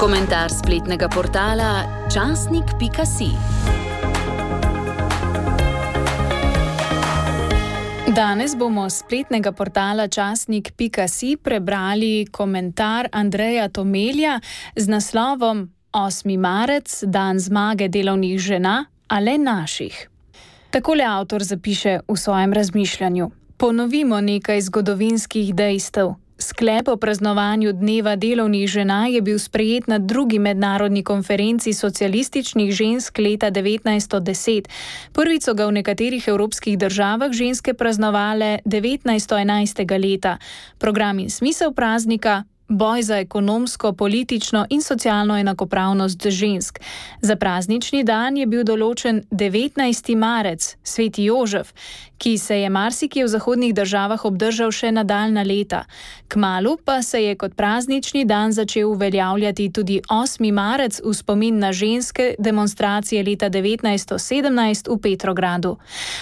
Komentar spletnega portala časnik.si. Danes bomo z spletnega portala časnik.si prebrali komentar Andreja Tomelja z naslovom 8. marec, dan zmage delovnih žena, ali naših. Takole avtor zapiše v svojem razmišljanju. Ponovimo nekaj zgodovinskih dejstev. Sklep o praznovanju Dneva delovnih žena je bil sprejet na drugi mednarodni konferenci socialističnih žensk leta 1910. Prvič so ga v nekaterih evropskih državah ženske praznovale 1911. leta. Program in smisel praznika boj za ekonomsko, politično in socialno enakopravnost žensk. Za praznični dan je bil določen 19. marec, sveti Jožef, ki se je marsikje v zahodnih državah obdržal še nadaljna leta. Kmalu pa se je kot praznični dan začel uveljavljati tudi 8. marec v spomin na ženske demonstracije leta 1917 v Petrogradu.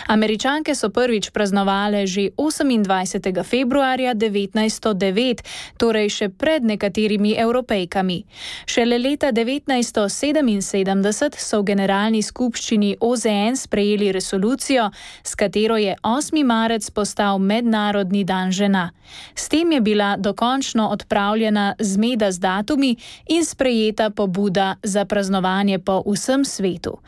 Američanke so prvič praznovale že 28. februarja 1909, torej še pred nekaterimi evropejkami. Šele leta 1977 so v Generalni skupščini OZN sprejeli resolucijo, s katero je 8. marec postal Mednarodni dan žena. S tem je bila dokončno odpravljena zmeda z datumi in sprejeta pobuda za praznovanje po vsem svetu.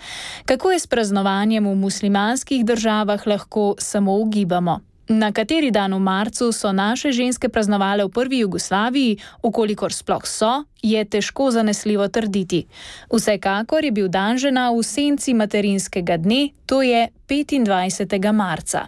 Kako je s praznovanjem v muslimanskih državah, lahko samo ugibamo. Na kateri dan v marcu so naše ženske praznovale v prvi Jugoslaviji, ukolikor sploh so, je težko zanesljivo trditi. Vsekakor je bil dan žena v senci materinskega dne, to je 25. marca.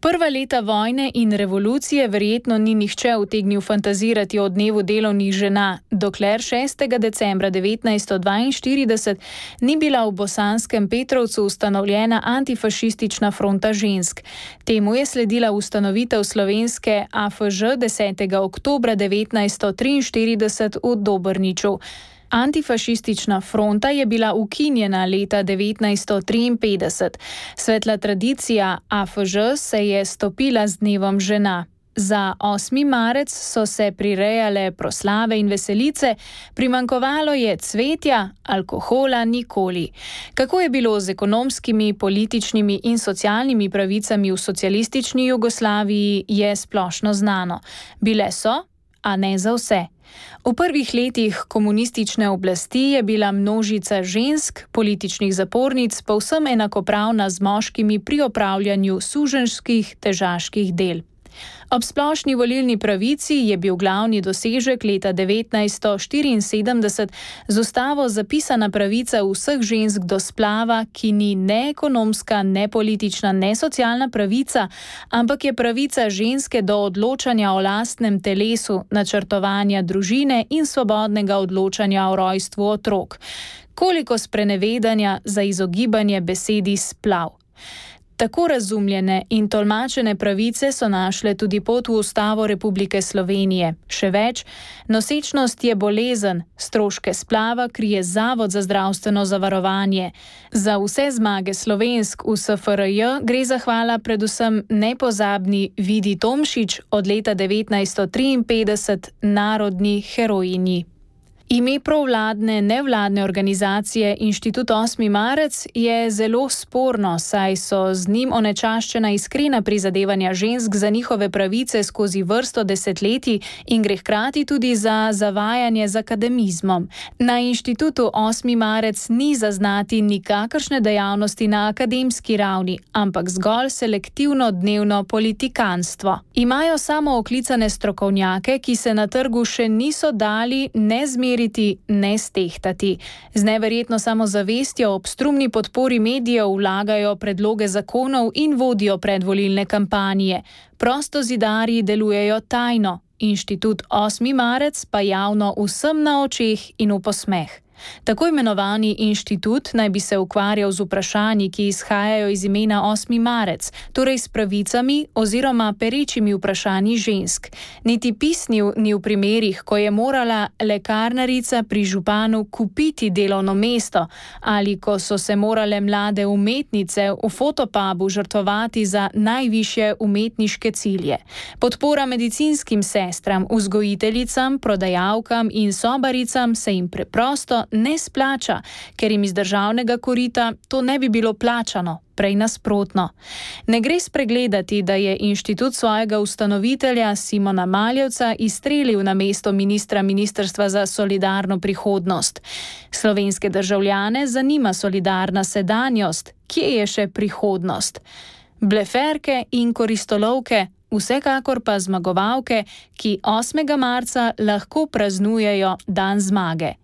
Prva leta vojne in revolucije verjetno ni nihče utegnil fantazirati o dnevu delovnih žena, dokler 6. decembra 1942 ni bila v bosanskem Petrovcu ustanovljena antifašistična fronta žensk. Temu je sledila ustanovitev slovenske AFŽ 10. oktober 1943 v Dobrniču. Antifašistična fronta je bila ukinjena leta 1953. Svetla tradicija AFŽ se je stopila z dnevom žena. Za 8. marec so se prirejale proslave in veselice, primankovalo je cvetja, alkohola nikoli. Kako je bilo z ekonomskimi, političnimi in socialnimi pravicami v socialistični Jugoslaviji, je splošno znano. Bile so, a ne za vse. V prvih letih komunistične oblasti je bila množica žensk, političnih zapornic, povsem enakopravna z moškimi pri opravljanju suženskih težaških del. Ob splošni volilni pravici je bil glavni dosežek leta 1974 z ustavo zapisana pravica vseh žensk do splava, ki ni ne ekonomska, ne politična, ne socialna pravica, ampak je pravica ženske do odločanja o lastnem telesu, načrtovanja družine in svobodnega odločanja o rojstvu otrok. Koliko sprenevedanja za izogibanje besedi splav. Tako razumljene in tolmačene pravice so našle tudi pot v Ustavo Republike Slovenije. Še več, nosečnost je bolezen, stroške splava krije Zavod za zdravstveno zavarovanje. Za vse zmage slovensk v SFRJ gre zahvala predvsem nepozabni Vidi Tomšič od leta 1953, narodni herojini. Ime provladne nevladne organizacije Inštitut 8. marec je zelo sporno, saj so z njim onečaščena iskrena prizadevanja žensk za njihove pravice skozi vrsto desetletij in gre hkrati tudi za zavajanje z akademizmom. Na Inštitutu 8. marec ni zaznati nikakršne dejavnosti na akademski ravni, ampak zgolj selektivno dnevno politikanstvo. Imajo samo oklicane strokovnjake, ki se na trgu še niso dali ne meriti, ne stehtati. Z neverjetno samozavestjo ob strumni podpori medijev vlagajo predloge zakonov in vodijo predvolilne kampanje. Prosto zidari delujejo tajno, inštitut 8. marec pa javno vsem na očeh in v posmeh. Tako imenovani inštitut naj bi se ukvarjal z vprašanji, ki izhajajo iz imena 8. marec, torej s pravicami oziroma perečimi vprašanji žensk. Niti pisnil ni v primerih, ko je morala lekarnarica pri županu kupiti delovno mesto ali ko so se morale mlade umetnice v fotopabu žrtvovati za najviše umetniške cilje. Podpora medicinskim sestram, vzgojiteljicam, prodajalkam in sobaricam se jim preprosto ne splača, ker jim iz državnega korita to ne bi bilo plačano. Prej nasprotno. Ne gre spregledati, da je inštitut svojega ustanovitelja Simona Maljevca izstrelil na mesto ministra Ministrstva za solidarno prihodnost. Slovenske državljane zanima solidarna sedanjost, kje je še prihodnost. Bleferke in koristolovke, vsekakor pa zmagovalke, ki 8. marca lahko praznujejo dan zmage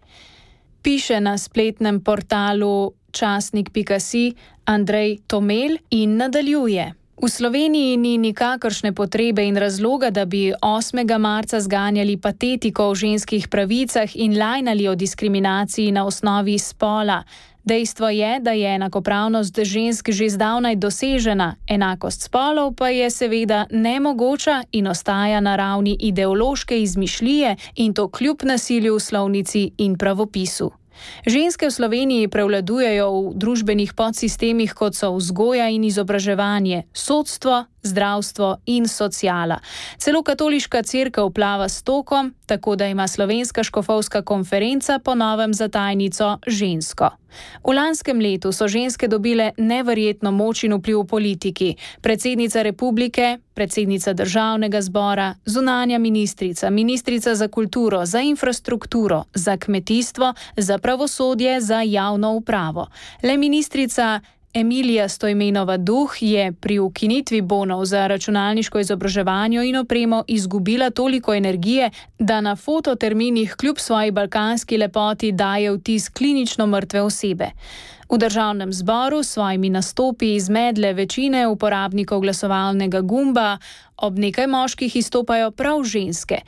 piše na spletnem portalu časnik.si Andrej Tomel in nadaljuje. V Sloveniji ni nikakršne potrebe in razloga, da bi 8. marca zganjali patetiko o ženskih pravicah in lajnali o diskriminaciji na osnovi spola. Dejstvo je, da je enakopravnost žensk že zdavnaj dosežena, enakost spolov pa je seveda nemogoča in ostaja na ravni ideološke izmišljije in to kljub nasilju v slovnici in pravopisu. Ženske v Sloveniji prevladujejo v družbenih podsistemih, kot so vzgoja in izobraževanje, sodstvo, zdravstvo in sociala. Celo katoliška crkva plava s tokom, tako da ima slovenska škofovska konferenca po novem za tajnico žensko. V lanskem letu so ženske dobile neverjetno moč in vpliv v politiki. Predsednica republike, predsednica državnega zbora, zunanja ministrica, ministrica za kulturo, za infrastrukturo, za kmetijstvo, za pravosodje, za javno upravo. Le ministrica Emilija Stojmenova Duh je pri ukinitvi bonov za računalniško izobraževanje in opremo izgubila toliko energije, da na fototerminih kljub svoji balkanski lepoti daje vtis klinično mrtve osebe. V državnem zboru s svojimi nastopi izmedle večine uporabnikov glasovalnega gumba, ob nekaj moških izstopajo prav ženske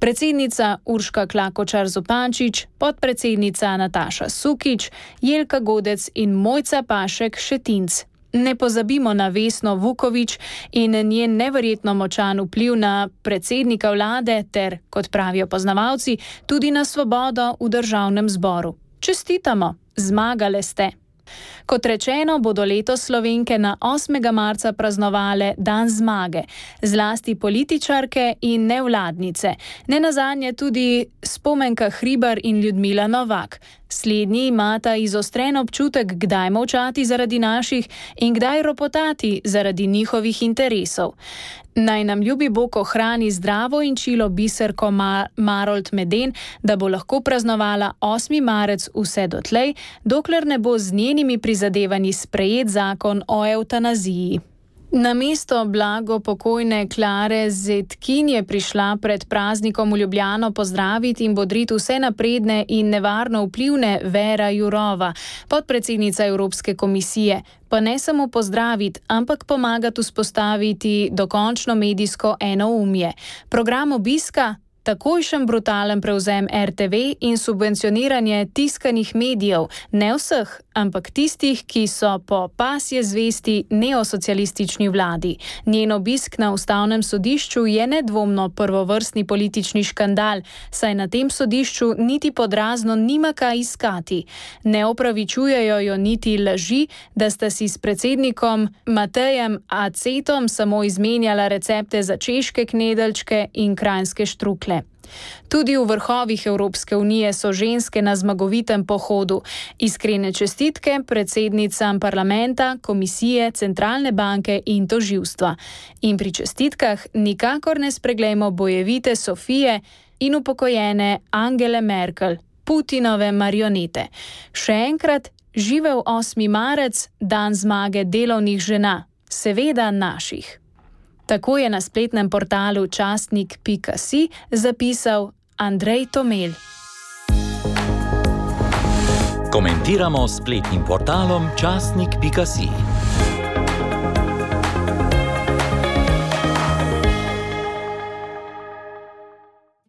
predsednica Urška Klakočar Zupančič, podpredsednica Nataša Sukič, Jelka Godec in Mojca Pašek Šetinc. Ne pozabimo na Vesno Vukovič in njen neverjetno močan vpliv na predsednika vlade ter, kot pravijo poznavalci, tudi na svobodo v državnem zboru. Čestitamo, zmagale ste! Kot rečeno, bodo letos slovenke na 8. marca praznovale dan zmage, zlasti političarke in nevladnice, ne nazadnje tudi spomenka Hribar in Ljudmila Novak. Slednji imata izostren občutek, kdaj molčati zaradi naših in kdaj ropotati zaradi njihovih interesov. Naj nam ljubi Bog ohrani zdravo in čilo biserko Mar Marold Meden, da bo lahko praznovala 8. marec vse dotlej, dokler ne bo z njenimi prizadevanji sprejet zakon o eutanaziji. Na mesto blago pokojne Klare Zetkin je prišla pred praznikom v Ljubljano pozdraviti in bodriti vse napredne in nevarno vplivne Vera Jurova, podpredsednica Evropske komisije. Pa ne samo pozdraviti, ampak pomagati vzpostaviti dokončno medijsko enoumje. Program obiska takojšen brutalen prevzem RTV in subvencioniranje tiskanih medijev, ne vseh, ampak tistih, ki so po pasje zvesti neosocialistični vladi. Njen obisk na ustavnem sodišču je nedvomno prvovrstni politični škandal, saj na tem sodišču niti podrazno nima kaj iskati. Ne opravičujejo jo niti laži, da sta si s predsednikom Matejem Acetom samo izmenjala recepte za češke knedelčke in krajinske štrukle. Tudi v vrhovih Evropske unije so ženske na zmagovitem pohodu. Iskrene čestitke predsednicam parlamenta, komisije, centralne banke in toživstva. In pri čestitkah nikakor ne spreglejmo bojevite Sofije in upokojene Angele Merkel, Putinove marionete. Še enkrat, živel 8. marec, dan zmage delovnih žena, seveda naših. Tako je na spletnem portalu častnik.si zapisal Andrej Tomel. Komentiramo spletnim portalom častnik.si.